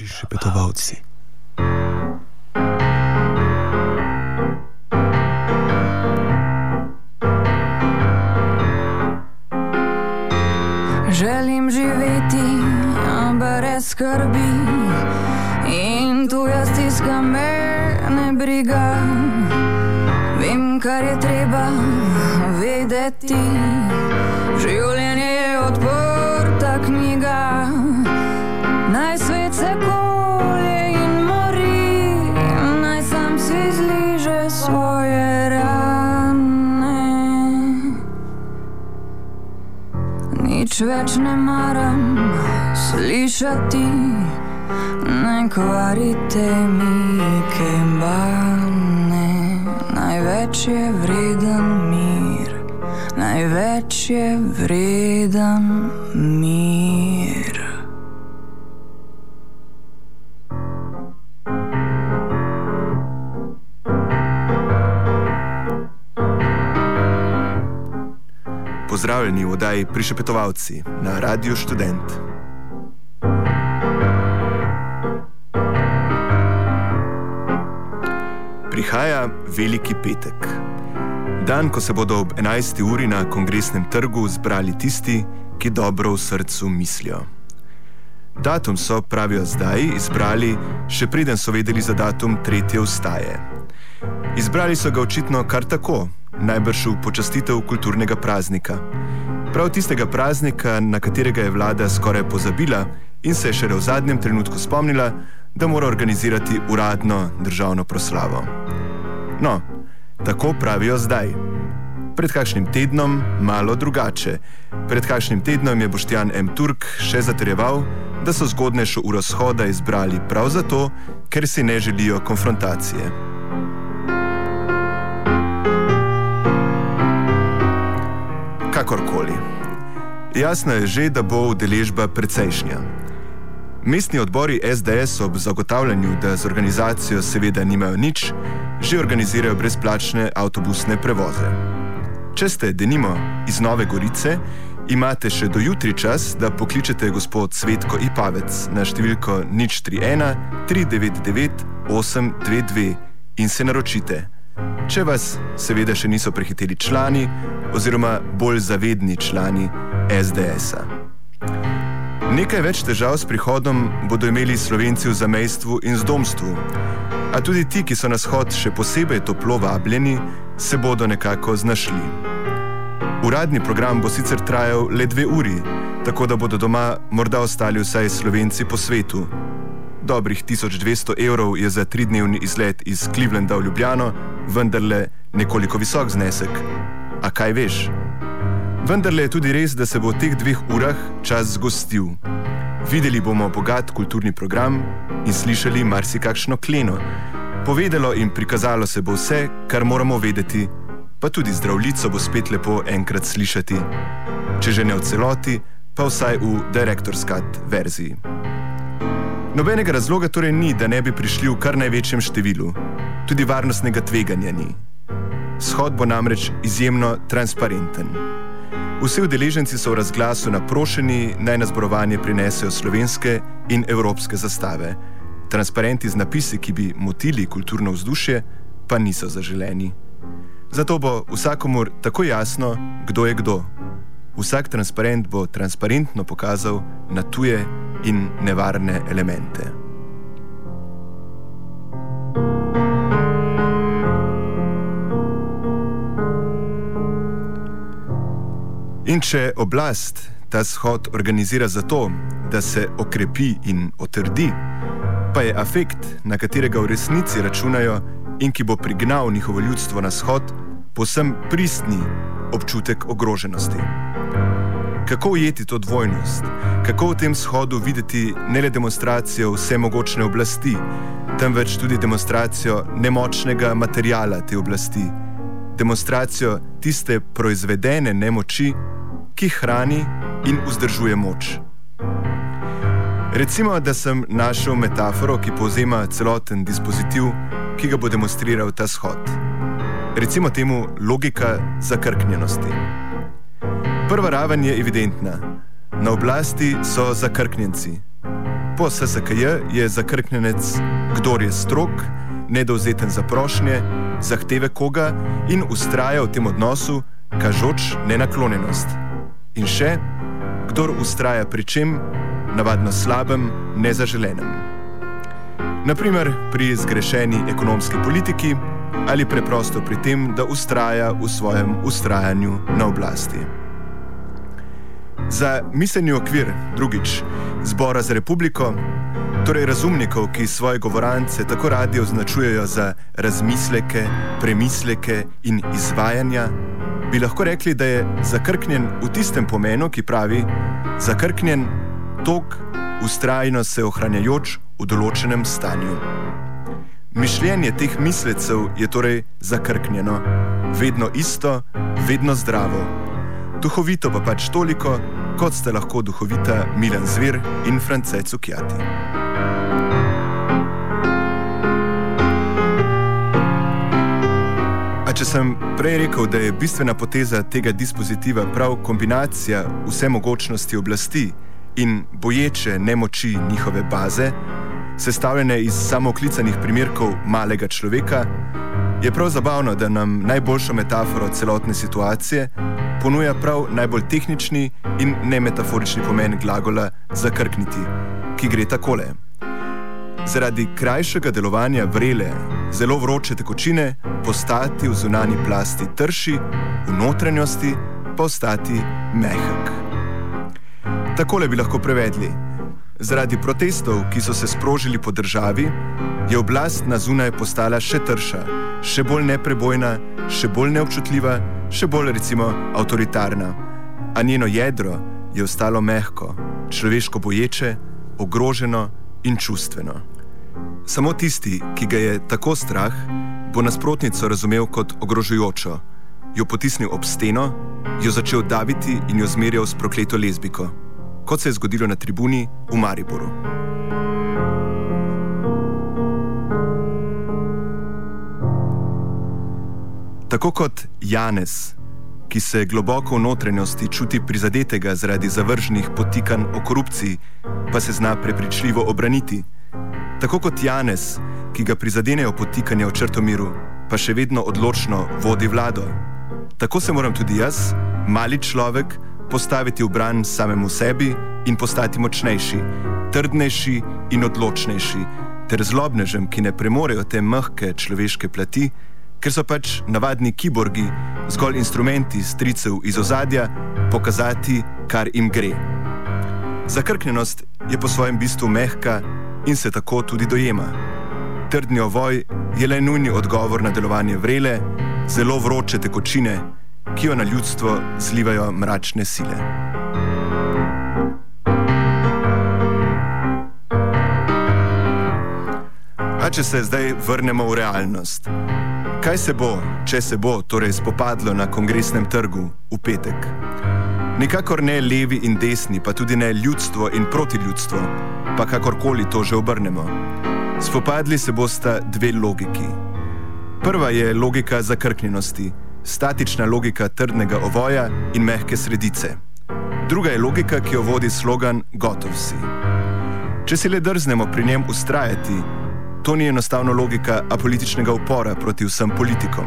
Prišepetovalci. Želim živeti brez skrbi in tu jaz stiska me ne briga. Vem, kar je treba vedeti. Življenje Več ne maram slišati, ne kvarite mi kembane. Največ je vreden mir, največ je vreden oddaji Prišepetovalci na Radiu Student. Prihaja Veliki petek. Dan, ko se bodo ob 11. uri na kongresnem trgu zbrali tisti, ki dobro v srcu mislijo. Datum so, pravijo zdaj, izbrali, še preden so vedeli za datum tretje vstaje. Izbrali so ga očitno kar tako, najbrž v počastitev kulturnega praznika. Prav tistega praznika, na katerega je vlada skoraj pozabila in se je šele v zadnjem trenutku spomnila, da mora organizirati uradno državno proslavo. No, tako pravijo zdaj. Pred kakšnim tednom malo drugače. Pred kakšnim tednom je Boštjan M. Turk še zatrjeval, da so zgodnejšo uro shoda izbrali prav zato, ker si ne želijo konfrontacije. Kakorkoli. Jasno je že, da bo udeležba precejšnja. Mestni odbori SDS ob zagotavljanju, da z organizacijo seveda nimajo nič, že organizirajo brezplačne avtobusne prevoze. Če ste denimo iz Nove Gorice, imate še do jutri čas, da pokličete gospod Svetko Ipavec na številko 031 399 822 in se naročite. Če vas seveda še niso prehiteli člani oziroma bolj zavedni člani SDS-a. Nekaj več težav s prihodom bodo imeli slovenci v zamejstvu in zdomstvu, a tudi ti, ki so na shod še posebej toplo vabljeni, se bodo nekako znašli. Uradni program bo sicer trajal le dve uri, tako da bodo doma morda ostali vsaj slovenci po svetu. Dobrih 1200 evrov je za tridnevni izlet iz Clevelanda v Ljubljano, vendarle nekoliko visok znesek. A kaj veš? Vendar je tudi res, da se bo v teh dveh urah čas zgostil. Videli bomo bogat kulturni program in slišali marsikakšno kleno. Povedalo in prikazalo se bo vse, kar moramo vedeti, pa tudi zdravljico bo spet lepo enkrat slišati. Če že ne v celoti, pa vsaj v direktorskat verziji. Nobenega razloga torej ni, da ne bi prišli v kar največjem številu, tudi varnostnega tveganja ni. Shod bo namreč izjemno transparenten. Vsi udeleženci so v razglasu naprošeni, naj na zborovanje prinesejo slovenske in evropske zastave. Transparenti z napisi, ki bi motili kulturno vzdušje, pa niso zaželeni. Zato bo vsakomur tako jasno, kdo je kdo. Vsak transparent bo transparentno pokazal na tuje in nevarne elemente. In če oblast ta shod organizira zato, da se okrepi in otrdi, pa je afekt, na katerega v resnici računajo in ki bo prignal njihovo ljudstvo na shod, posem pristni občutek ogroženosti. Kako ujeti to dvojnost? Kako v tem shodu videti ne le demonstracijo vsemogočne oblasti, temveč tudi demonstracijo nemočnega materijala te oblasti, demonstracijo tiste proizvedene nemoči, ki hrani in vzdržuje moč. Recimo, da sem našel metaforo, ki povzema celoten dispozitiv, ki ga bo demonstriral ta shod. Recimo temu logika zakrknjenosti. Prva raven je evidentna. Na oblasti so zakrknjenci. Po SSKJ je zakrknjenec, kdo je strok, nedovzeten za prošnje, zahteve koga in ustraja v tem odnosu, kažoč nenaklonjenost. In še, kdo ustraja pri čem, navadno slabem, nezaželenem. Naprimer pri zgrešeni ekonomski politiki ali preprosto pri tem, da ustraja v svojem ustrajanju na oblasti. Za miselni okvir, drugič, Zbora za republiko, torej razumnikov, ki svoje govorance tako radi označujejo za razmisleke, premisleke in izvajanja, bi lahko rekli, da je zakrknjen v tistem pomenu, ki pravi: zakrknjen tok, ustrajno se ohranjajoč v določenem stanju. Mišljenje teh mislecev je torej zakrknjeno, vedno isto, vedno zdravo. Duhovito pa pač toliko, kot sta lahko duhovita Milan Zver in France Cukjati. A če sem prej rekel, da je bistvena poteza tega dispozitiva prav kombinacija vse mogočnosti oblasti in boječe nemoči njihove baze, sestavljene iz samooklicanih primerkov malega človeka, je prav zabavno, da nam najboljšo metaforo celotne situacije ponuja prav najbolj tehnični in nemetaforični pomen glagola zakrkniti, ki gre takole. Zaradi krajšega delovanja vrele, zelo vroče tekočine, postati v zunani plasti trši, v notranjosti pa ostati mehak. Takole bi lahko prevedli. Zaradi protestov, ki so se sprožili po državi, je oblast na zunaj postala še trša, še bolj neprebojna, še bolj neobčutljiva, še bolj recimo avtoritarna. A njeno jedro je ostalo mehko, človeško boječe, ogroženo in čustveno. Samo tisti, ki ga je tako strah, bo nasprotnico razumel kot ogrožujočo, jo potisnil ob steno, jo začel daviti in jo zmerjal s prokleto lezbiko kot se je zgodilo na tribuni v Mariboru. Tako kot Janez, ki se globoko v notranjosti čuti prizadetega zaradi zavržnih potikanj o korupciji, pa se zna prepričljivo obraniti. Tako kot Janez, ki ga prizadenejo potikanja v črtomiru, pa še vedno odločno vodi vlado. Tako se moram tudi jaz, mali človek, postaviti v bran samemu sebi in postati močnejši, trdnejši in odločnejši, ter zlobnežem, ki ne premorejo te mehke človeške plati, ker so pač navadni kiborgi, zgolj instrumenti stricev iz ozadja, pokazati, kar jim gre. Zakrknjenost je po svojem bistvu mehka in se tako tudi dojema. Trdni ovoj je le nujni odgovor na delovanje vrele, zelo vroče tekočine ki jo na ljudstvo zlivajo mračne sile. A če se zdaj vrnemo v realnost. Kaj se bo, če se bo torej spopadlo na kongresnem trgu v petek? Nikakor ne levi in desni, pa tudi ne ljudstvo in protiljudstvo, pa kakorkoli to že obrnemo. Spopadli se bosta dve logiki. Prva je logika zakrknjenosti statična logika trdnega ovoja in mehke sredice. Druga je logika, ki jo vodi slogan Gotov si. Če si le drznemo pri njem ustrajati, to ni enostavno logika apolitičnega upora proti vsem politikom.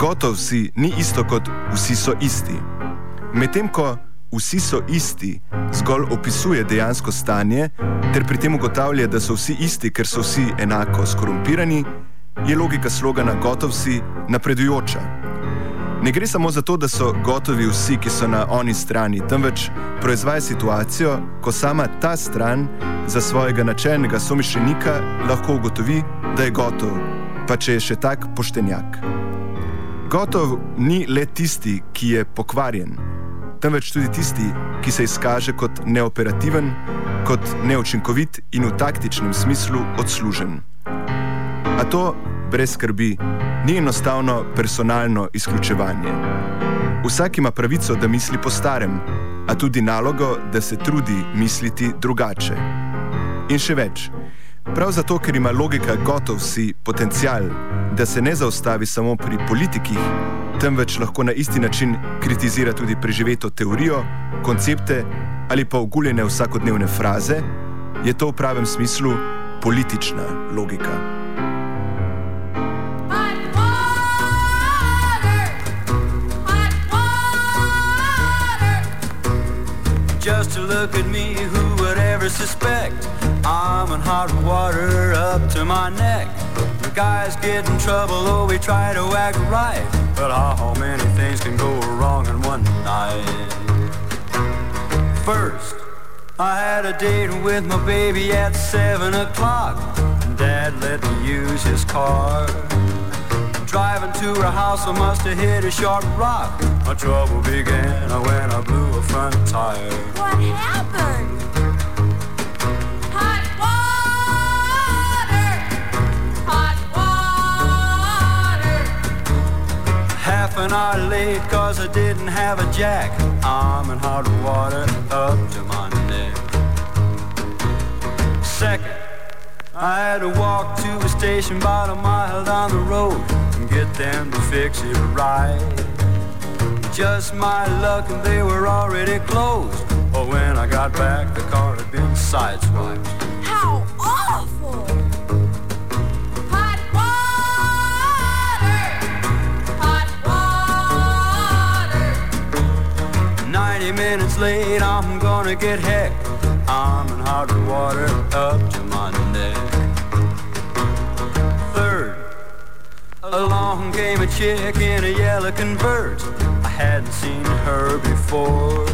Gotov si ni isto kot vsi so isti. Medtem ko vsi so isti zgolj opisuje dejansko stanje, ter pri tem ugotavlja, da so vsi isti, ker so vsi enako skorumpirani, je logika slogana Gotov si napredujoča. Ne gre samo za to, da so gotovi vsi, ki so na oni strani, temveč proizvaja situacijo, ko sama ta stran za svojega načelnega somišljenika lahko ugotovi, da je gotov, pa če je še tak poštenjak. Gotov ni le tisti, ki je pokvarjen, temveč tudi tisti, ki se izkaže kot neoperativen, kot neučinkovit in v taktičnem smislu odslužen. A to brez skrbi ni enostavno personalno izključevanje. Vsak ima pravico, da misli po starem, a tudi nalogo, da se trudi misliti drugače. In še več. Prav zato, ker ima logika gotov si potencial, da se ne zaustavi samo pri politikih, temveč lahko na isti način kritizira tudi preživeto teorijo, koncepte ali pa oguljene vsakodnevne fraze, je to v pravem smislu politična logika. Just to look at me, who would ever suspect I'm in hot water up to my neck? The guys get in trouble, oh, we try to act right. But how many things can go wrong in one night? First, I had a date with my baby at 7 o'clock. And dad let me use his car. Driving to her house, I must have hit a sharp rock. My trouble began when I blew a front tire. What happened? Hot water! Hot water! Half an hour late cause I didn't have a jack. I'm in hot water up to my neck. Second, I had to walk to a station about a mile down the road and get them to fix it right just my luck and they were already closed. But when I got back, the car had been sideswiped. How awful! Hot water! Hot water! 90 minutes late, I'm gonna get hecked. I'm in hot water up to my neck. Along came a chick in a yellow convert I hadn't seen her before.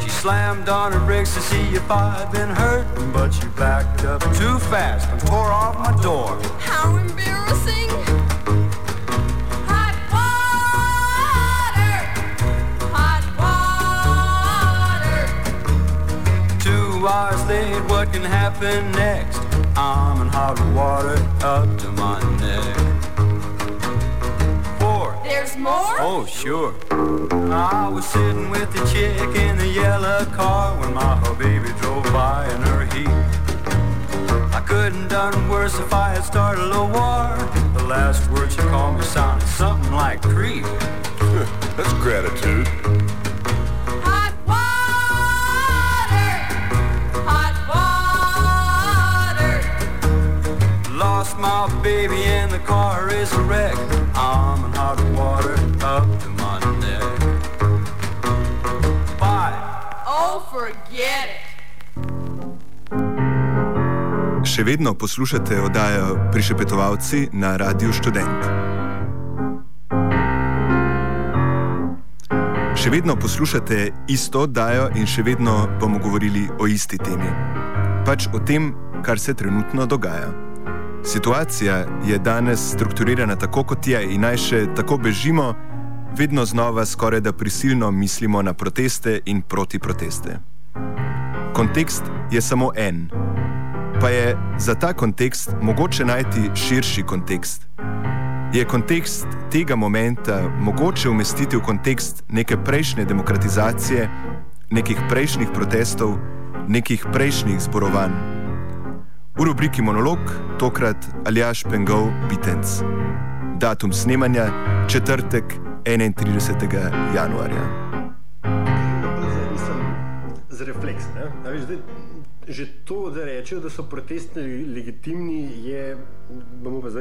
She slammed on her brakes to see if I'd been hurt, but she backed up too fast and tore off my door. How embarrassing! Hot water! Hot water! Two hours late, what can happen next? I'm in hot water up to my neck. There's more? Oh, sure. I was sitting with the chick in the yellow car when my baby drove by in her heat. I couldn't done worse if I had started a war. The last words she called me sounded something like creep. That's gratitude. Hot water, hot water. Lost my baby and the car is a wreck. I'm in hot water up to my neck. Bye. Oh, forget it. Še vedno poslušate oddajo Prišepetovalci na Radiu Student. Še vedno poslušate isto oddajo in še vedno bomo govorili o isti temi. Pač o tem, kar se trenutno dogaja. Situacija je danes strukturirana tako, kot je, in naj še tako bežimo, vedno znova skoraj da prisilno mislimo na proteste in proti proteste. Kontekst je samo en, pa je za ta kontekst mogoče najti širši kontekst. Je kontekst tega momenta mogoče umestiti v kontekst neke prejšnje demokratizacije, nekih prejšnjih protestov, nekih prejšnjih zborovanj? V rubriki Monolog, tokrat Aljaš Pengov Bitenc. Datum snemanja četrtek 31. januarja. Z refleks. Že to, da rečejo, da so protesti legitimni, je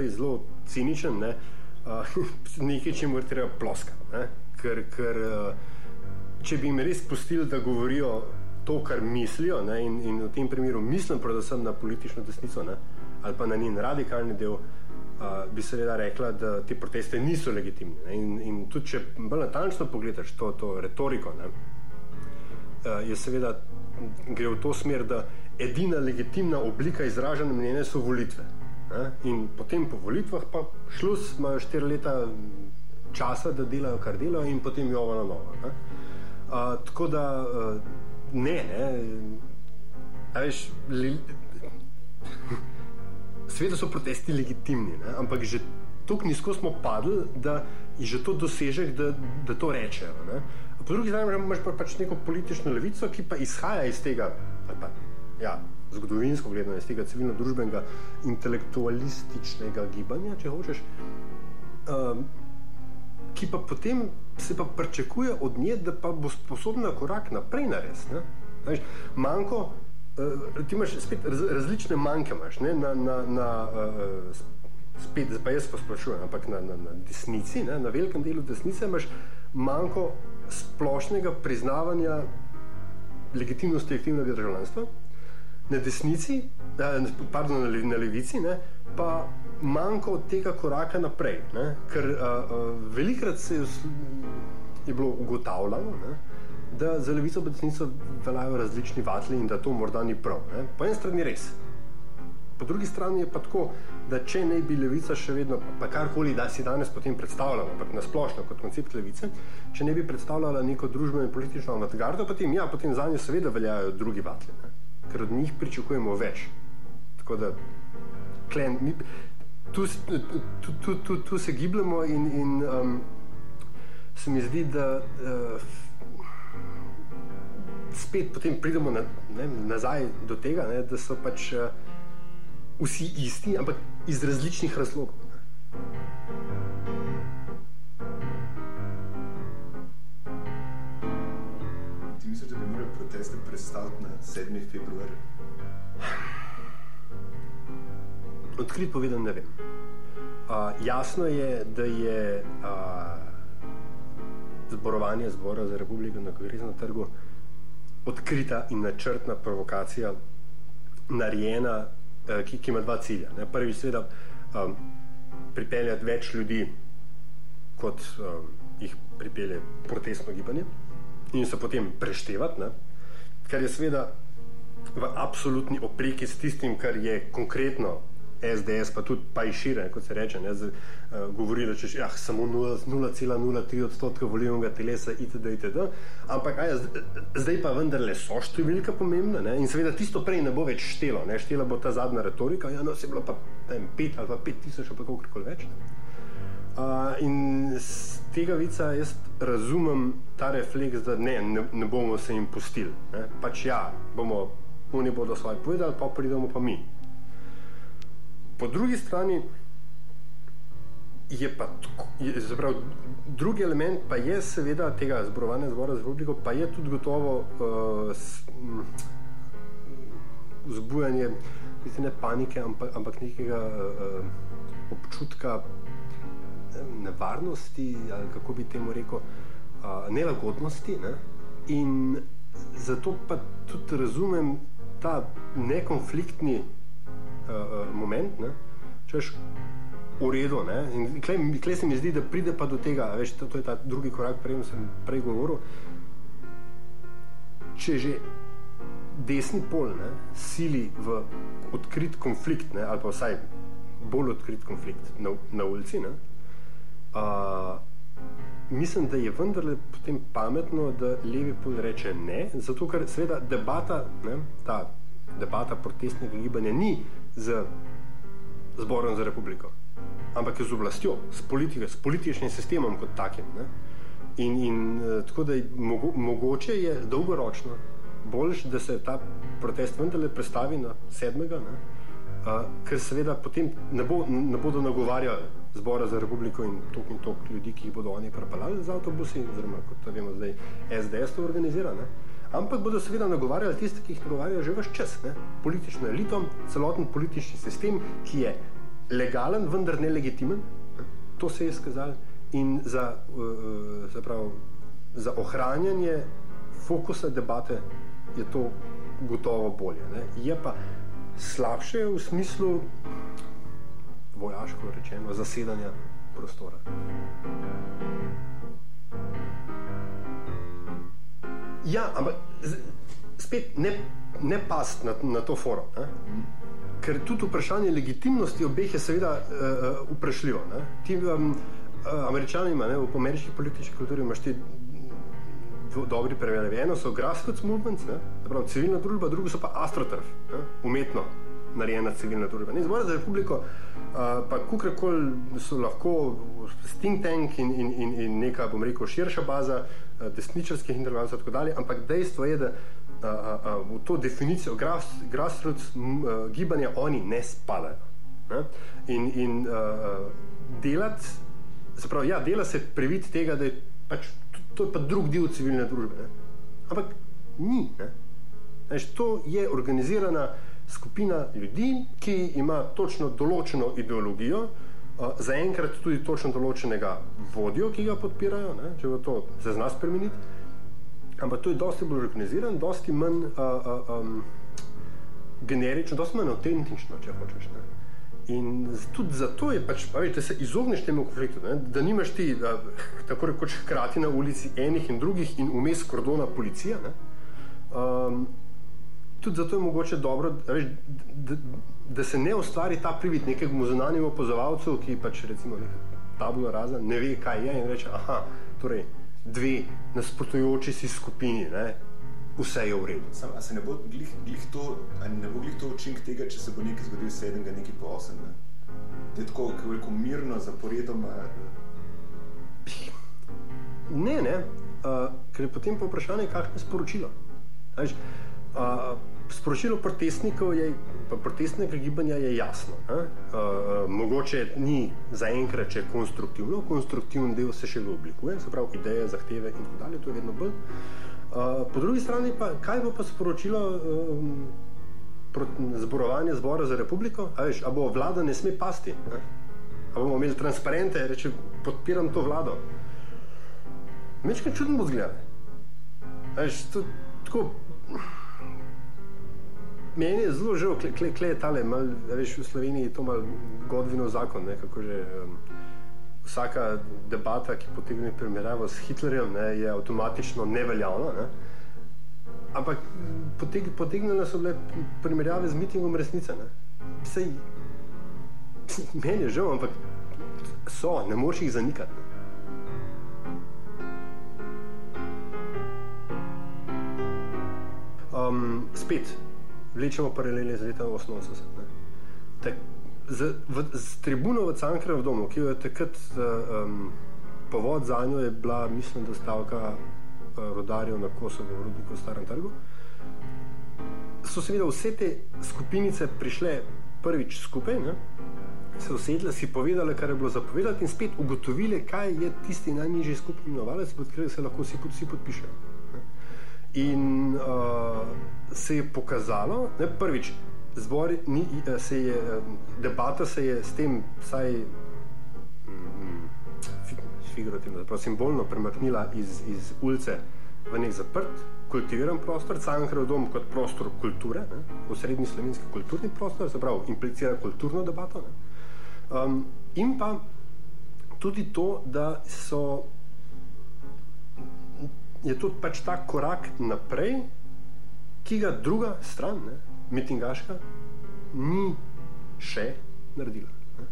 zelo ciničen. Ne? Nekaj, če mu treba ploskati. Ker, ker če bi jim res pustili, da govorijo to, kar mislijo, ne, in, in v tem primeru mislim predvsem na politično desnico ne, ali pa na njen radikalni del, uh, bi seveda rekla, da te proteste niso legitimne. Ne, in, in tudi, če bolj natančno pogledaš to, to retoriko, ne, uh, je seveda gre v to smer, da edina legitimna oblika izražanja mnenja so volitve. Ne, in potem po volitvah pa šlus, imajo štiri leta časa, da delajo, kar delajo, in potem jo na novo. Uh, tako da uh, ne, ne. Veš, li... Sveda so protesti legitimni, ne? ampak že tako nizko smo padli, da je že to dosežek, da, da to rečejo. Ne? Po drugi strani imaš pa pač neko politično levico, ki pa izhaja iz tega, pa, ja, zgodovinsko gledano, iz tega civilno-družbenega intelektualističnega gibanja, če hočeš, um, ki pa potem se pa pričakuje od nje, da pa bo sposobna korak naprej narediti. Manjko Uh, ti imaš spet raz, različne manjke, imaš, ne, na, na, na uh, spet, pa jaz posplošujem, ampak na, na, na desnici, ne, na velikem delu desnice imaš manjko splošnega priznavanja legitimnosti aktivnega državljanstva, na desnici, eh, pardon, na, le, na levici, ne, pa manjko tega koraka naprej. Ne, ker uh, uh, velikrat se je, je bilo ugotavljano, ne, da za levico in desnico veljajo različni vatli in da to morda ni prav. Ne. Po eni strani res. Po drugi strani je pa tako, da če ne bi levica še vedno, pa karkoli da si danes potem predstavljamo, ampak nasplošno kot koncept levice, če ne bi predstavljala neko družbeno in politično avantgardo, potem ja, potem za njo seveda veljajo drugi vatli, ne? ker od njih pričakujemo več. Tako da, klen, mi, tu, tu, tu, tu, tu se gibljemo in, in um, se mi zdi, da uh, spet potem pridemo na, ne, nazaj do tega, ne, da so pač uh, vsi isti, ampak iz različnih razlogov. Ti misliš, da bi morali proteste predstaviti na 7. februar? Odkrit povedan, ne vem. Uh, jasno je, da je uh, zborovanje zbora za republiko na kongresnem trgu odkrita in načrtna provokacija, narejena, uh, ki, ki ima dva cilja. Ne. Prvič, seveda, um, pripeljati več ljudi, kot um, jih pripelje protestno gibanje, in se potem preštevati, ne. kar je seveda v absolutni opreki s tistim, kar je konkretno SDS, pa tudi pa šire, kot se reče, ne, z, uh, govori, da če ja, samo 0,03 odstotka volilnega telesa itd. itd. Ampak aj, zdaj pa vendarle so številka pomembna ne, in seveda tisto prej ne bo več štelo, ne, štela bo ta zadnja retorika, ja, no se je bilo pa ne vem, pet ali pa pet tisoč ali pa kakorkoli več. Ne. Uh, in z tega vica jaz razumem ta refleks, da ne, ne, ne bomo se jim pustili. Ne. Pač ja, bomo, oni bodo svoje povedali, pa pridemo pa mi. Po drugi strani je pa tako, zaprav, drugi element pa je seveda tega zborovanja zbora z Republiko, pa je tudi gotovo uh, s, m, vzbujanje, mislim, ne panike, ampak, ampak nekega uh, občutka eh, nevarnosti, ali kako bi temu rekel, uh, nelagodnosti. Ne? In zato pa tudi razumem ta nekonfliktni uh, moment, ne? češ v redu. Ne? In klej, klej se mi zdi, da pride pa do tega, veš, to, to je ta drugi korak, prej sem prej govoril. Če že desni pol ne, sili v odkrit konflikt, ne, ali pa vsaj bolj odkrit konflikt na, na ulici, ne, uh, mislim, da je vendarle potem pametno, da levi pol reče ne, zato ker seveda debata, ne, ta debata protestnega gibanja ni z zborom za republiko, ampak je z oblastjo, s, politiko, s političnim sistemom kot takim. Ne. In, in uh, tako da je mogo, mogoče je dolgoročno boljš, da se ta protest vendarle prestavi na sedmega, ne, uh, ker seveda potem ne, bo, ne bodo nagovarjali zbora za republiko in tok in tok ljudi, ki jih bodo oni prepeljali z avtobusi, oziroma kot vemo zdaj SDS to organizira. Ne. Ampak bodo seveda nagovarjali tiste, ki jih nagovarjajo že vse čas, ne? politično elito, celoten politični sistem, ki je legalen, vendar. Ne? To se je izkazalo. In za, uh, prav, za ohranjanje fokusa debate je to gotovo bolje. Ne? Je pa slabše v smislu, vojaško rečeno, zasedanja prostora. Ja, ampak spet ne, ne past na, na to forum. Ker tudi vprašanje legitimnosti obeh je seveda uh, vprašljivo. Ne? Ti um, uh, američani, ima, ne, v ameriški politični kulturi imaš ti dobri primeri. Eno so grassroots movements, ne? Pravi civilna družba, drugo so pa astroturf, ne? umetno narejena civilna družba. Ne, Zbor za republiko, uh, pa kukorkoli so lahko think tank in, in, in, in neka, bom rekel, širša baza uh, desničarskih intervencij in tako dalje, ampak dejstvo je, da uh, uh, uh, v to definicijo grass, grassroots m, uh, gibanja oni ne spadajo. Ne? In, in uh, delati, se pravi, ja, dela se privit tega, da je pač to, to je pa drug del civilne družbe. Ne? Ampak ni. Ne? Veš, to je organizirana skupina ljudi, ki ima točno določeno ideologijo, zaenkrat tudi točno določenega vodjo, ki ga podpirajo, ne, če bo to se zna spremeniti. Ampak to je dosti bolj organiziran, dosti manj uh, uh, um, generično, dosti manj avtentično, če hočeš. Ne. In tudi zato je pač, a veš, da se izogneš temu konfliktu, ne? da nimaš ti a, tako rekoč hkrati na ulici enih in drugih in vmes kordona policija. ne. Um, tudi zato je mogoče dobro, a veš, da, da se ne ustvari ta privid nekemu zunanjemu opozovalcu, ki pač recimo tabula raza ne ve, kaj je in reče, aha, torej dve nasprotujoči si skupini, ne? vse je v redu. Sam, se ne bo glih, glih to, ne bo glih to učinek tega, če se bo nekaj zgodilo sedmega, nekaj po osem? Ne? Da je tako, kako rekel, mirno, zaporedoma. Ne, ne, uh, ker je potem pa vprašanje, kakšno je sporočilo. A Veš, uh, sporočilo protestnikov je, protestnega gibanja je jasno. Uh, uh, mogoče ni zaenkrat, je konstruktivno, konstruktivni del se še oblikuje, se pravi ideje, zahteve in tako dalje, to je vedno bolj. Uh, po drugi strani pa, kaj bo pa sporočilo um, zborovanje zbora za republiko? A, veš, a bo vlada ne sme pasti? Ne? A bomo imeli transparente, reče, podpiram to vlado. Mečkaj čudno bo zgledal. Veš, to, tako, meni je zelo žal, kle, kle, kle je tale, mal, veš, v Sloveniji je to mal Godvinov zakon, ne, kako že um, vsaka debata, ki potegne primerjavo s Hitlerjem, ne, je avtomatično neveljavna. Ne. Ampak poteg, potegnjene so bile primerjave z mitingom resnice. Ne. Sej, meni je žal, ampak so, ne moreš jih zanikati. Ne. Um, spet vlečemo paralele z leta 88. ne. Tak, z, v, z tribuno v Cankarjevem domu, ki jo je takrat um, povod za njo je bila, mislim, da stavka uh, rodarjev na Kosovo, v Rudniku v Starem trgu, so seveda vse te skupinice prišle prvič skupaj, ne? se usedle, si povedale, kar je bilo zapovedati in spet ugotovile, kaj je tisti najnižji skupni imenovalec, pod katerim se lahko vsi, pod, vsi podpišejo. In uh, se je pokazalo, ne, prvič, zbor ni, eh, se je, eh, debata se je s tem vsaj mm, fi- figurativno, zapravo simbolno premaknila iz, iz ulice v nek zaprt, kultiviran prostor, Cankarjev dom kot prostor kulture, ne, osrednji slovenski kulturni prostor, se pravi, implicira kulturno debato. Ne. Um, in pa tudi to, da so je to pač ta korak naprej, ki ga druga stran, ne, mitingaška, ni še naredila. Ne.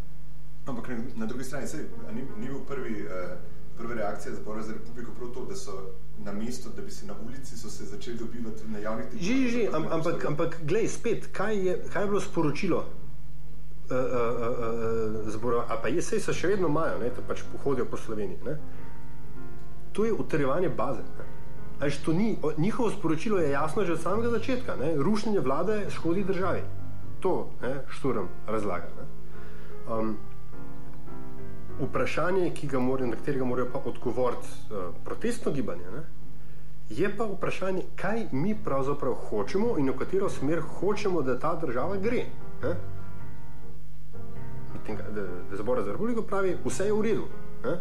Ampak na, na drugi strani, sej, a ni, ni bil prvi, uh, prva reakcija Zbora za republiko prav to, da so na mesto, da bi se na ulici se začeli dobivati na javnih Že, že, že, am, ampak, ampak glej, spet, kaj je, kaj je bilo sporočilo uh, uh, uh, zbora, a pa je, sej se še vedno imajo, ne, to pač pohodijo po Sloveniji. Ne. To je utrjevanje baze. Ne. A veš, to ni, njihovo sporočilo je jasno že od samega začetka. Ne. Rušenje vlade škodi državi. To ne, Šturm razlaga. Ne. Um, vprašanje, morajo, na katerega morajo pa odgovoriti uh, protestno gibanje, ne, je pa vprašanje, kaj mi pravzaprav hočemo in v katero smer hočemo, da ta država gre. Ne. Medtem, da, da zbor za republiko pravi, vse je v redu. Ne.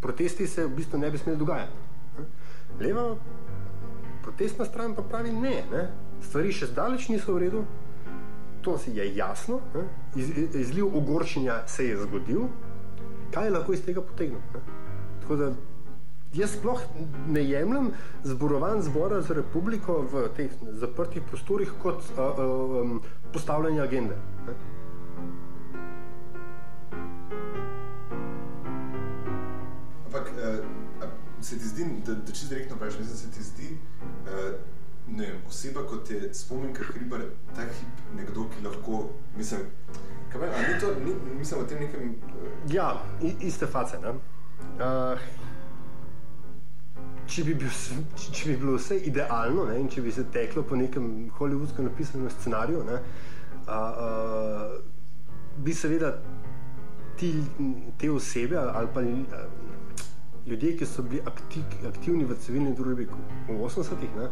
Protesti se v bistvu ne bi smeli dogajati. Leva protestna stran pa pravi ne, ne. Stvari še zdaleč niso v redu, to si je jasno. Iz, izliv ogorčenja se je zgodil, kaj je lahko iz tega potegnil. Tako da jaz sploh ne jemljem zborovanj zbora za republiko v teh zaprtih prostorih kot uh, uh, um, postavljanje agende. Ne. Ampak uh, se ti zdi, da, da čisto direktno vprašam, mislim, se ti zdi, uh, ne vem, oseba kot je spominka Hribar, ta hip nekdo, ki lahko, mislim, kaj vem, a ni to, ni, mislim, o tem nekem, uh, Ja, iste face. Ne? Uh, če, bi bil, če, če bi bilo vse idealno ne? in če bi se teklo po nekem hollywoodskem napisanem scenariju, ne? Uh, uh, bi seveda ti, te osebe ali pa ljudje, ki so bili akti, aktivni v civilni družbi v 80-ih, ne,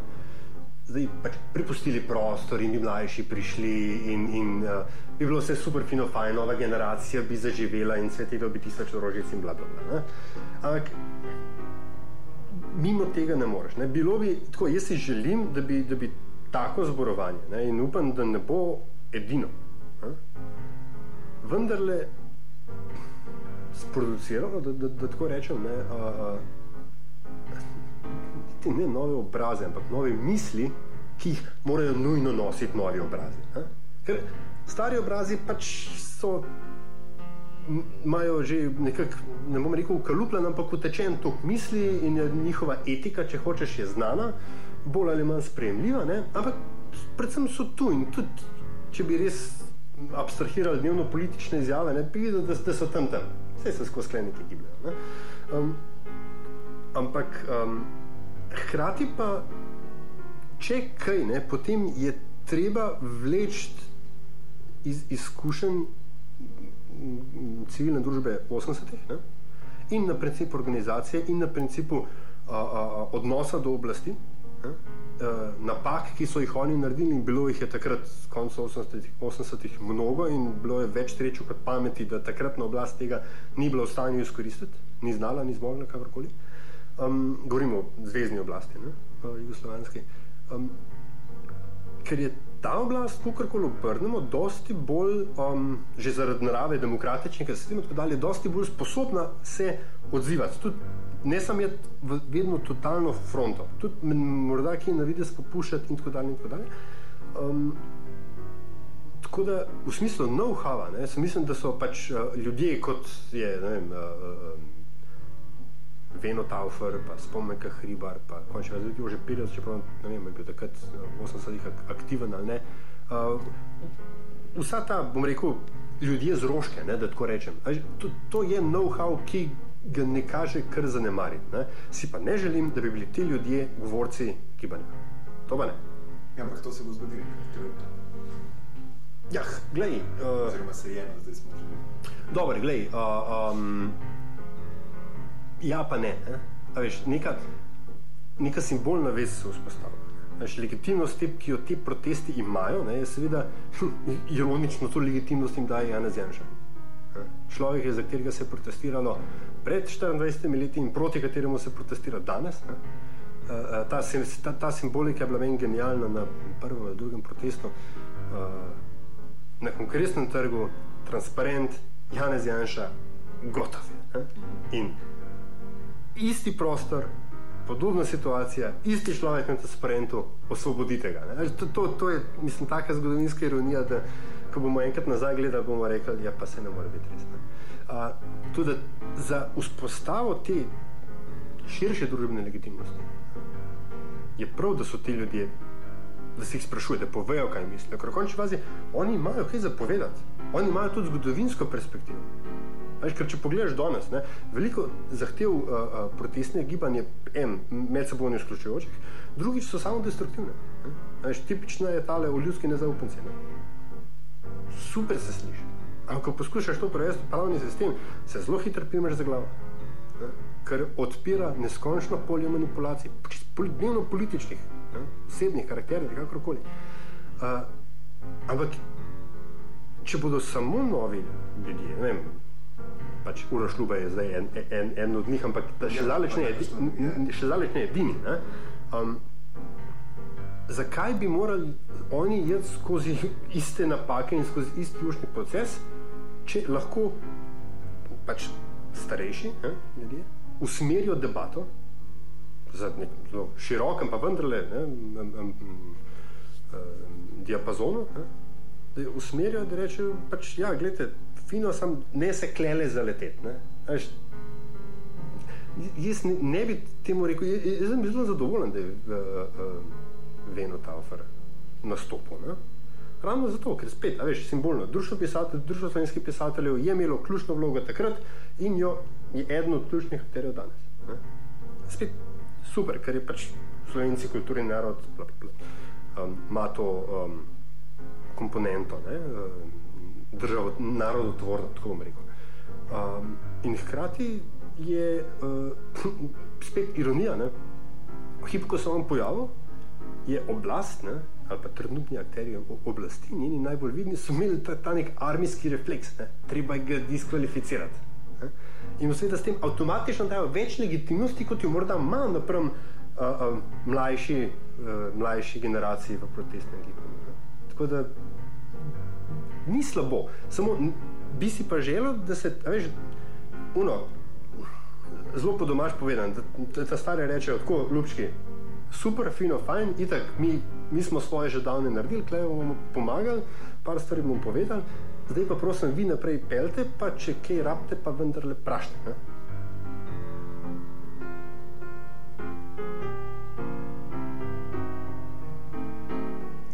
zdaj pač prepustili prostor in bi mlajši prišli in, in uh, bi bilo vse super, fino, fajn, nova generacija bi zaživela in svetilo bi tisoč rožic in bla bla bla. Ampak mimo tega ne moreš. Ne. Bilo bi tako, jaz si želim, da bi, da bi tako zborovanje ne, in upam, da ne bo edino. Ne. Vendarle sproduciralo, da, da, da tako rečem, ne, a, a, niti ne nove obraze, ampak nove misli, ki jih morajo nujno nositi novi obrazi. Ne. Ker stari obrazi pač so imajo že nekako, ne bom rekel, ukalupljen, ampak utečen tok misli in njihova etika, če hočeš, je znana, bolj ali manj sprejemljiva, ne? ampak predvsem so tu in tudi, če bi res abstrahirali dnevno politične izjave, ne bi videl, da, da so tam tam, vse se skozi sklenike gibljajo. ne. Um, ampak um, hkrati pa, če kaj, ne, potem je treba vleči iz izkušenj civilne družbe 80-ih ne? in na principu organizacije, in na principu a, a, odnosa do oblasti, ne? A, napak, ki so jih oni naredili, in bilo jih je takrat, konec 80-ih, 80 mnogo, in bilo je več sreče kot pameti, da takratna oblast tega ni bila v stanju izkoristiti, ni znala, ni zmogla, kakorkoli. Um, govorimo o zvezdni oblasti, ne? o jugoslovanski. Um, ker je ta oblast, kakorkoli obrnemo, dosti bolj, um, že zaradi narave demokratičnega sistema, tako dalje, dosti bolj sposobna se odzivati. Tudi ne samo je vedno totalno fronto, tudi morda ki na vides popuščati in tako dalje. In tako dalje. Um, tako da v smislu jaz mislim, da so pač uh, ljudje kot je, uh, uh, Veno Taufer, pa Spomenka Hribar, pa končno zdaj je že 50, čeprav ne vem, bil takrat v 80-ih ak- aktiven ali ne. Uh, vsa ta, bom rekel, ljudje z rožke, da tako rečem. Že To, to je know-how, ki ga ne kaže kar zanemariti. Ne. Si pa ne želim, da bi bili ti ljudje govorci gibanja. To pa ne. Ja, ampak to se bo zgodilo. Ja, glej. Uh, Oziroma se je, zdaj smo že. Dobro, glej. Uh, um, ja, pa ne. A Veš, neka, neka simbolna vez se vzpostavlja. Veš, legitimnost, te, ki jo ti protesti imajo, ne, je seveda ironično to legitimnost jim daje Janez Janša. ne. Človek je, za katerega se je protestiralo pred 24 leti in proti kateremu se protestira danes. Ne. Uh, uh, ta, ta, ta simbolika je bila meni genialna na prvem ali drugem protestu. Uh, na konkretnem trgu, transparent, Janez Janša, gotov je. Ne? In isti prostor, podobna situacija, isti človek na transparentu, osvobodite ga. ne. To, to, to je, mislim, taka zgodovinska ironija, da ko bomo enkrat nazaj gledali, bomo rekli, ja, pa se ne more biti res. Ne? Tudi za vzpostavo te širše družbene legitimnosti je prav, da so ti ljudje da se jih sprašuje, da povejo, kaj mislijo. Ker v končni fazi oni imajo kaj zapovedati, oni imajo tudi zgodovinsko perspektivo. Veš, ker če pogledaš danes, ne, veliko zahtev uh, uh, protestnih gibanj je en, medsebojno izključujočih, drugič so samo destruktivne. ne. Veš, tipična je tale o ljudski nezaupnici. Ne. Super se sliši. Ampak ko poskušaš to prevesti v pravni sistem, se zelo hitro primeš za glavo. Ne, Ker odpira neskončno polje manipulacij, dnevno političnih, ne, osebnih karakterjev, kakorkoli. Uh, ampak, če bodo samo novi ljudje, ne vem, pač Uroš Ljuba je zdaj en, en, en od njih, ampak še daleč ne n- še daleč ne edini. Ne? Um, zakaj bi morali oni iti skozi iste napake in skozi isti učni proces, če lahko pač starejši ne, ljudje usmerijo debato za nek zelo širokem, pa vendarle ne, m, m, m, m, diapazonu, ne, da jo usmerijo, da rečejo, pač, ja, gledajte, fino sem, ne se klele zaleteti. Jaz ne, ne bi temu rekel, jaz, jaz sem zelo zadovoljen, da je uh, uh, Veno Taufer nastopil. Ne? Ravno zato, ker spet, veš, simbolno, društvo, pisatelj, društvo slovenskih pisateljev je imelo ključno vlogo takrat in jo je eden od ključnih akterjev danes. Ne? Spet super, ker je pač slovenci kulturni narod, bla, bla, bla, um, ima to um, komponento, ne, um, državo, narodotvorno, tako bom rekel. Um, in hkrati je uh, spet ironija, ne? v hipu, ko se on pojavil, je oblast, ne, ali pa trenutni akteri o- oblasti, njeni najbolj vidni, so imeli ta, ta nek armijski refleks, ne, treba ga diskvalificirati. Ne. In seveda s tem avtomatično dajo več legitimnosti, kot jo morda ima napram uh, uh, mlajši, uh, mlajši generaciji v protestnem gibanju. Tako da ni slabo, samo bi si pa želel, da se, veš, uno, zelo po domač povedan, da, da ta stari rečejo tako, ljubčki, super, fino, fajn, itak, mi, mi smo svoje že davne naredili, klej bomo pomagali, par stvari bomo povedali, zdaj pa prosim, vi naprej pelte, pa če kaj rabite, pa vendarle prašte. Ne?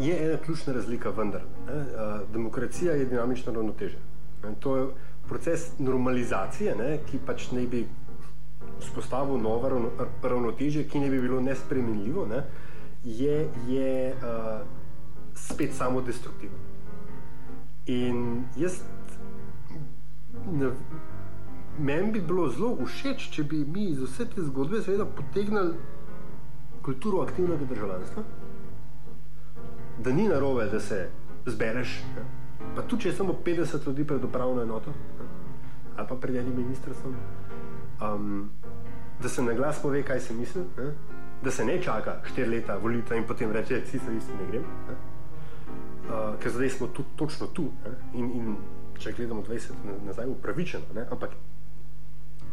Je ena ključna razlika, vendar. Ne? Demokracija je dinamično ravnoteže. Ne? To je proces normalizacije, ne? ki pač naj bi vzpostavil novo ravno, ravnotežje, ki ne bi bilo nespremenljivo, ne? je, je uh, spet samo destruktivno. In jaz, ne, meni bi bilo zelo všeč, če bi mi iz vse te zgodbe seveda potegnili kulturo aktivnega državljanstva, da ni narobe, da se zbereš, ne? pa tudi če je samo 50 ljudi pred upravno enoto ne? ali pa pred enim ministrstvom, um, da se na glas pove, kaj se misli, ne? da se ne čaka štiri leta volitev in potem reče, vsi so isti, ne grem. Ne? Uh, ker zdaj smo tu, točno tu ne? in, in če gledamo 20 let nazaj, upravičeno, ne? ampak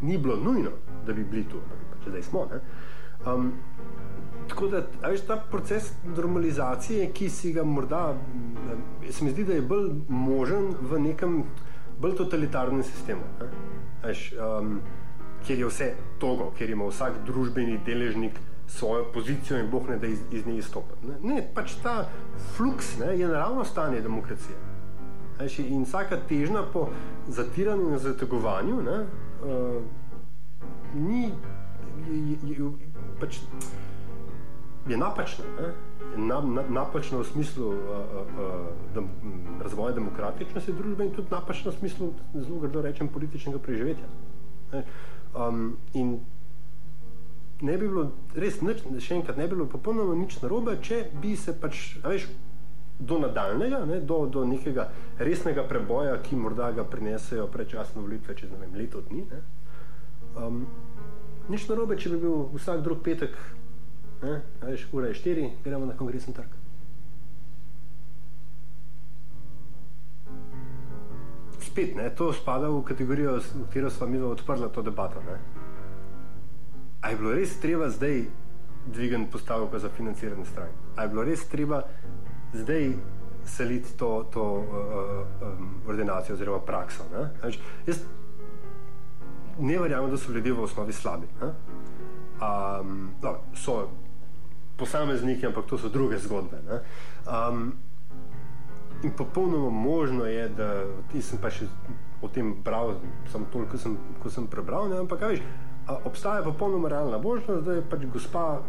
ni bilo nujno, da bi bili tu, pač zdaj smo. Ne? Um, tako da, veš, ta proces normalizacije, ki si ga morda, se mi zdi, da je bolj možen v nekem bolj totalitarnem sistemu. ne. Veš, um, kjer je vse togo, kjer ima vsak družbeni deležnik svojo pozicijo in boh ne da iz, iz nje izstopiti. Ne? ne, pač ta fluks ne, je naravno stanje demokracije. Veš, In vsaka težnja po zatiranju in zategovanju ne, uh, ni, je, je, je, pač, je napačna. Ne? Na, na, napačna v smislu uh, uh, dem, m, razvoja demokratičnosti družbe in tudi napačna v smislu, zelo grdo rečem, političnega preživetja. Ne? Um, in ne bi bilo res nič, še enkrat, ne bi bilo popolnoma nič narobe, če bi se pač, veš, do nadaljnega, ne, do, do nekega resnega preboja, ki morda ga prinesejo predčasne volitve čez vem, leto dni. Ne, um, nič narobe, če bi bil vsak drug petek, ne, veš, ura je štiri, gremo na kongresni trg. Spet, ne, to spada v kategorijo, v katero sva mi odprla to debato. Ne. A je bilo res treba zdaj dvigati postavko za financiranje strank? A je bilo res treba zdaj seliti to, to uh, um, ordinacijo oziroma prakso? Ne? Veš, Jaz ne verjamem, da so ljudje v osnovi slabi. ne. Um, no, so posamezniki, ampak to so druge zgodbe. ne. Um, In popolnoma možno je, da nisem pa še o tem bral, samo toliko, kot sem, ko sem prebral. Ne? Ampak, veš, obstaja popolnoma realna možnost, da je pač gospa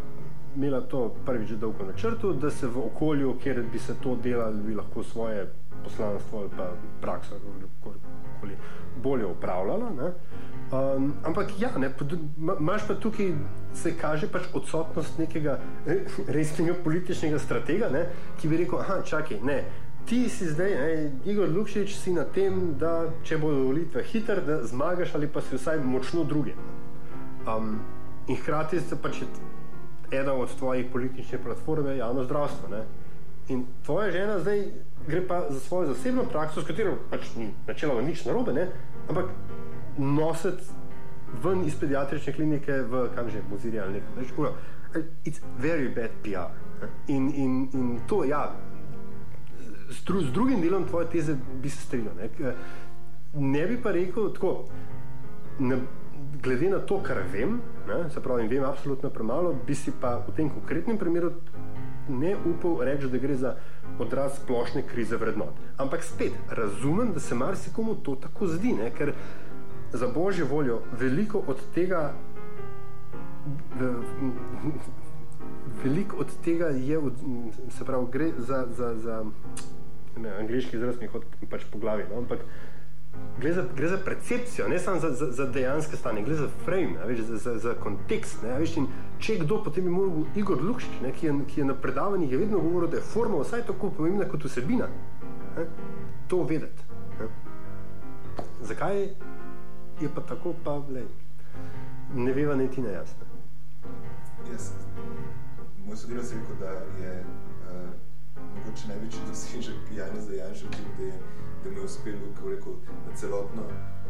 imela to prvič dolgo na črtu, da se v okolju, kjer bi se to delalo, bi lahko svoje poslanstvo ali pa prakso kakorkoli bolje upravljala. ne. Um, ampak ja, ne, imaš pa tukaj, se kaže pač odsotnost nekega eh, resnega političnega stratega, ne, ki bi rekel, aha, čakaj, ne. Ti si zdaj, ne, Igor Lukšič, si na tem, da če bodo volitve hitre, da zmagaš ali pa si vsaj močno drugi. Um, in hkrati se pač ena od tvojih političnih platform je javno zdravstvo. Ne? In tvoja žena zdaj gre pa za svojo zasebno prakso, s katero pač ni načeloma nič narobe, ne? ampak nositi ven iz pediatrične klinike v kam že, Mozirje ali nekaj. It's very bad PR. In, in, in to, ja, z, dru, z drugim delom tvoje teze bi se strinjal. Ne? Ne bi pa rekel tako, ne, glede na to, kar vem, ne, se pravi, vem absolutno premalo, bi si pa v tem konkretnem primeru ne upal reči, da gre za odraz splošne krize vrednot. Ampak spet razumem, da se marsikomu to tako zdi, ne, ker za božjo voljo veliko od tega. Veliko od tega je, se pravi, gre za, za, za ne, angliški izraz, mi hodi pač po glavi. No? Ampak Gre za, gre za percepcijo, ne samo za, za, za dejansko stanje, gre za frame, veš, za, za, za kontekst. Ne, veš, in če kdo, potem bi moral Igor Lukšič, ne, ki, je, ki je na predavanjih je vedno govoril, da je forma vsaj tako pomembna kot vsebina. Ne, to vedeti. Ne. Zakaj je pa tako, pa le, ne veva niti ne jasno. Jaz, moj sodelavec je rekel, da je uh, mogoče največji dosežek Jana Zajanša v tem, da, je, da mu je uspelo, kako rekel, na celotno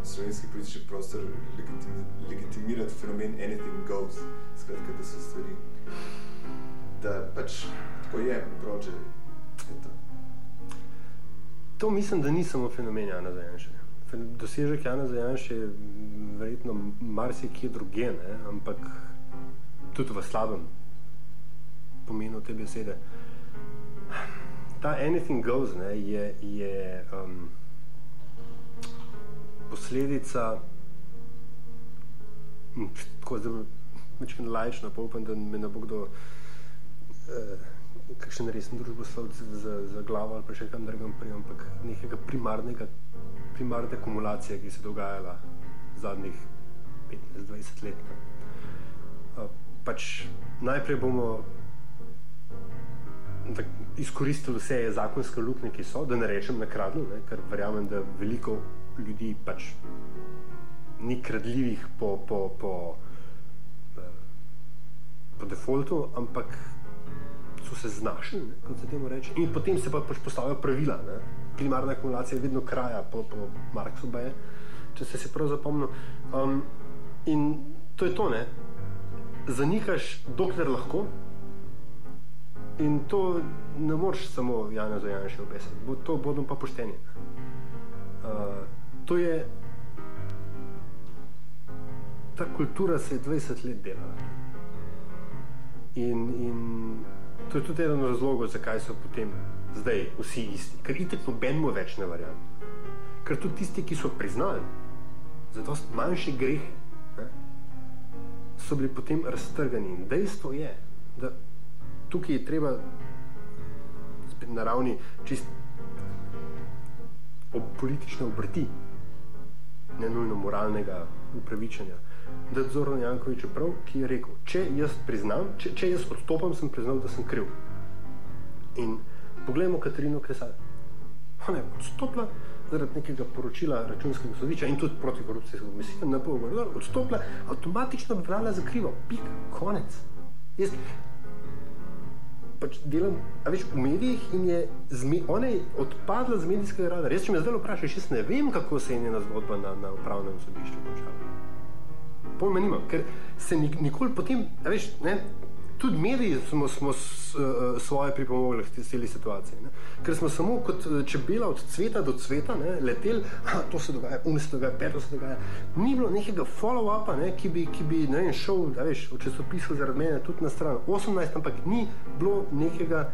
slovenski politični prostor legitim, legitimirati fenomen anything goes. Skratka, da so stvari, da pač tako je, prođe, je to. Mislim, da ni samo fenomen Jana Zajanša. Dosežek Jana Zajanša je verjetno marsikje druge, ne? ampak tudi v slabem pomenu te besede. Ta anything goes ne, je, je um, posledica, tako zelo večkrat lajčno, pa upam, da me ne bo kdo eh, kakšen resen družboslovec za, za glavo ali pa še kam drugam prej, ampak nekega primarnega, primarne akumulacije, ki se je dogajala zadnjih 15-20 let. Uh, pač najprej bomo izkoristili vse zakonske luknje, ki so, da ne rečem nakradno, ne, ker verjamem, da veliko ljudi pač ni kradljivih po, po, po, eh, po defaultu, ampak so se znašli, ne, kot se temu reče. In potem se pa pač postavijo pravila. Ne. Primarna akumulacija je vedno kraja po, po Marksu, baje, če ste si prav zapomnil. Um, in to je to, ne. Zanikaš, dokler lahko. In to ne moreš samo Jana Zajanša obesiti, bo, to bodo pa pošteni. Uh, to je ta kultura se je 20 let delala. In, in to je tudi eden od razlogov, zakaj so potem zdaj vsi isti. Ker itek nobenemu več ne verjame. Ker tudi tisti, ki so priznali za dosti manjše grehe, ne, so bili potem raztrgani. In dejstvo je, da tukaj je treba spet na ravni čist ob politične obrti, ne nujno moralnega upravičenja. Da je Zoran Jankovič prav, ki je rekel, če jaz priznam, če, če jaz odstopam, sem priznal, da sem kriv. In poglejmo Katarino Kresal. Ona je odstopila zaradi nekega poročila računskega sodišča in tudi protikorupcijske komisije, na pol gor, odstopila, avtomatično bi brala za krivo. Pika, konec. Jaz pač delam, a veš, v medijih in je, zme, je odpadla z medijskega rada. Res, če me zdaj vprašaš, jaz ne vem, kako se je njena zgodba na, na upravnem sodišču končala. Pojma nimam, ker se nik, nikoli potem, veš, ne, tudi mediji smo, smo s, uh, svoje pripomogli k celi situaciji. Ne? Ker smo samo kot eh, čebela od cveta do cveta ne, leteli, ah, to se dogaja, um se dogaja, peto se dogaja. Ni bilo nekega follow-upa, ne, ki bi, ki bi vem, šel, veš, v časopisu zaradi mene tudi na stran 18, ampak ni bilo nekega.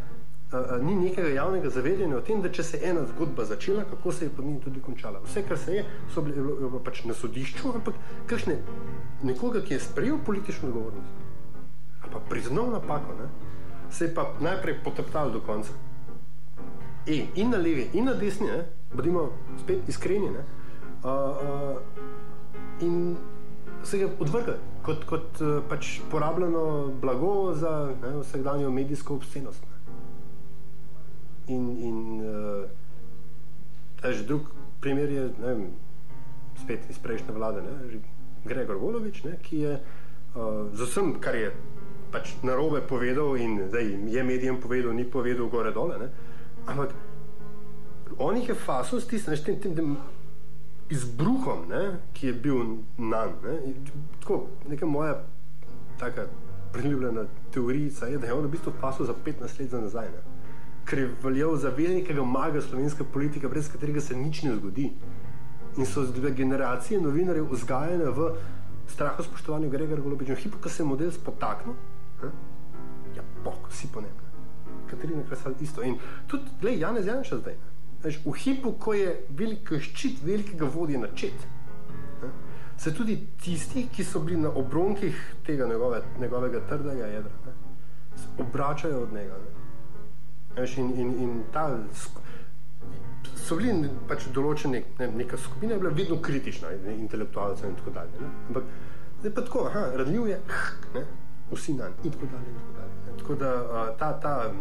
Uh, ni nekega javnega zavedanja o tem, da če se je ena zgodba začela, kako se je po njej tudi končala. Vse, kar se je, so bile pač na sodišču, ampak kakšne, nekoga, ki je sprejel politično odgovornost priznal napako, ne, se je pa najprej poteptal do konca. E, in na levi, in na desni, ne, bodimo spet iskreni, ne, uh, uh, in se ga odvrgli kot, kot uh, pač porabljeno blago za ne, vsakdanjo medijsko obscenost. Ne. In, in uh, drug primer je, ne vem, spet iz prejšnje vlade, ne, Gregor Volovič, ne, ki je uh, z vsem, kar je pač narobe povedal in zdaj je medijem povedal, ni povedal gore dole, ne, ampak on jih je fasul s tistim, tem, tem, tem izbruhom, ne, ki je bil nan. Ne, in tako, neka moja taka priljubljena teorija je, da je on v bistvu fasul za 15 let za nazaj. Ne ker je veljal za velikega maga slovenske politike, brez katerega se nič ne zgodi. In so generacije novinarjev vzgajene v strahu spoštovanju Gregora Golobiča. Hipo, ko se je model spotaknil, ne? ja, bog, si ponemne. Katarina Krasal isto. In tudi, gled, Janez Janša zdaj. Veš, v hipu, ko je velik ščit velikega vodje načet, ne? se tudi tisti, ki so bili na obronkih tega njegove, njegovega trdega jedra, ne? obračajo od njega. Ne? Veš, in, in, in ta so bili pač določeni, ne, neka skupina je bila vedno kritična, intelektualcev in tako dalje. Ne. Ampak zdaj pa tako, aha, radljiv je, ne, vsi na in tako dalje. In tako, dalje tako da a, ta, ta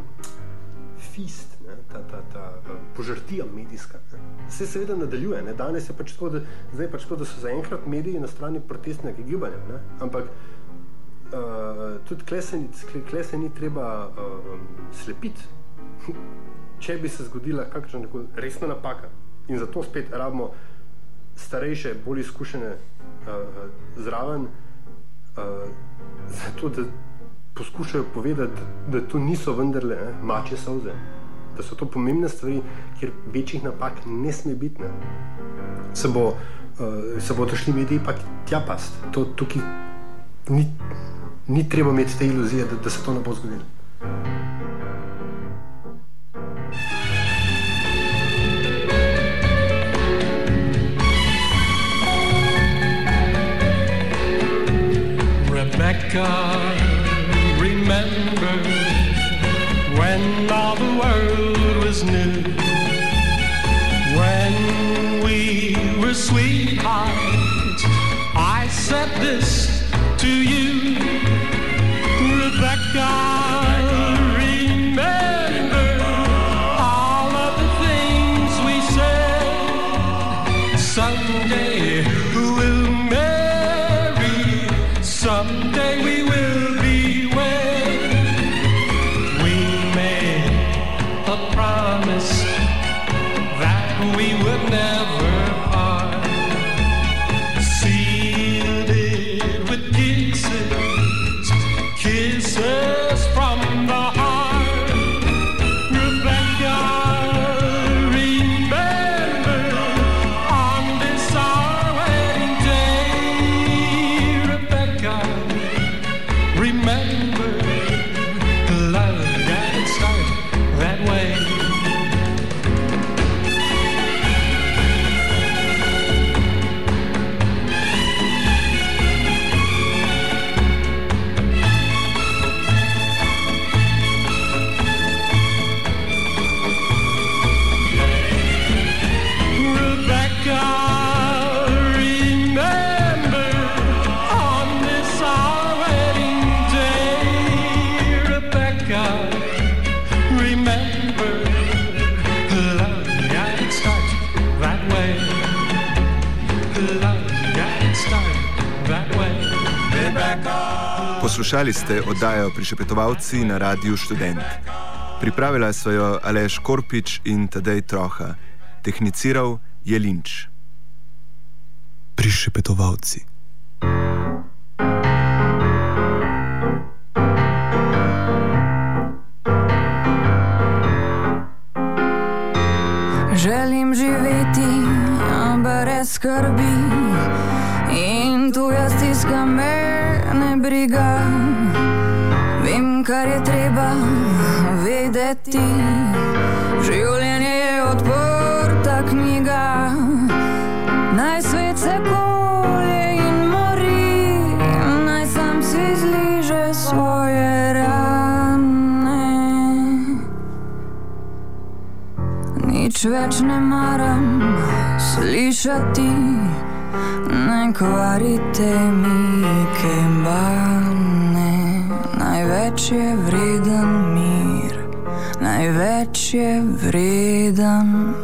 fist, ne, ta, ta, ta a, požrtija medijska, ne, se seveda nadaljuje. Ne. Danes je pač tako, da, zdaj pač tako, da so zaenkrat mediji na strani protestnega gibanja, ne, ampak Uh, tudi kleseni, kleseni treba uh, slepiti, če bi se zgodila kakšna resna napaka. In zato spet rabimo starejše, bolj izkušene uh, zraven, uh, zato da poskušajo povedati, da to niso vendarle ne, mače solze, da so to pomembne stvari, kjer večjih napak ne sme biti. Ne. Se, bo, uh, se bodo šli mediji pa tja past. To tukaj ni, ni treba imeti te iluzije, da, da se to ne bo zgodilo. Remember when all the world was new, when we were sweethearts. Poslušali ste oddajo Prišepetovalci na Radiu Študent. Pripravila so jo Aleš Korpič in Tadej Troha, tehniciral je Linč. Prišepetovalci. Želim živeti brez skrbi in tuja stiska me ne briga. Vem, kar je treba vedeti. Življenje je odprta knjiga, naj svet se kolje in mori, naj sam si zliže svoje rane. Nič več ne maram slišati, ne kvarite mi kembane. Največ je vreden mir, največ je vreden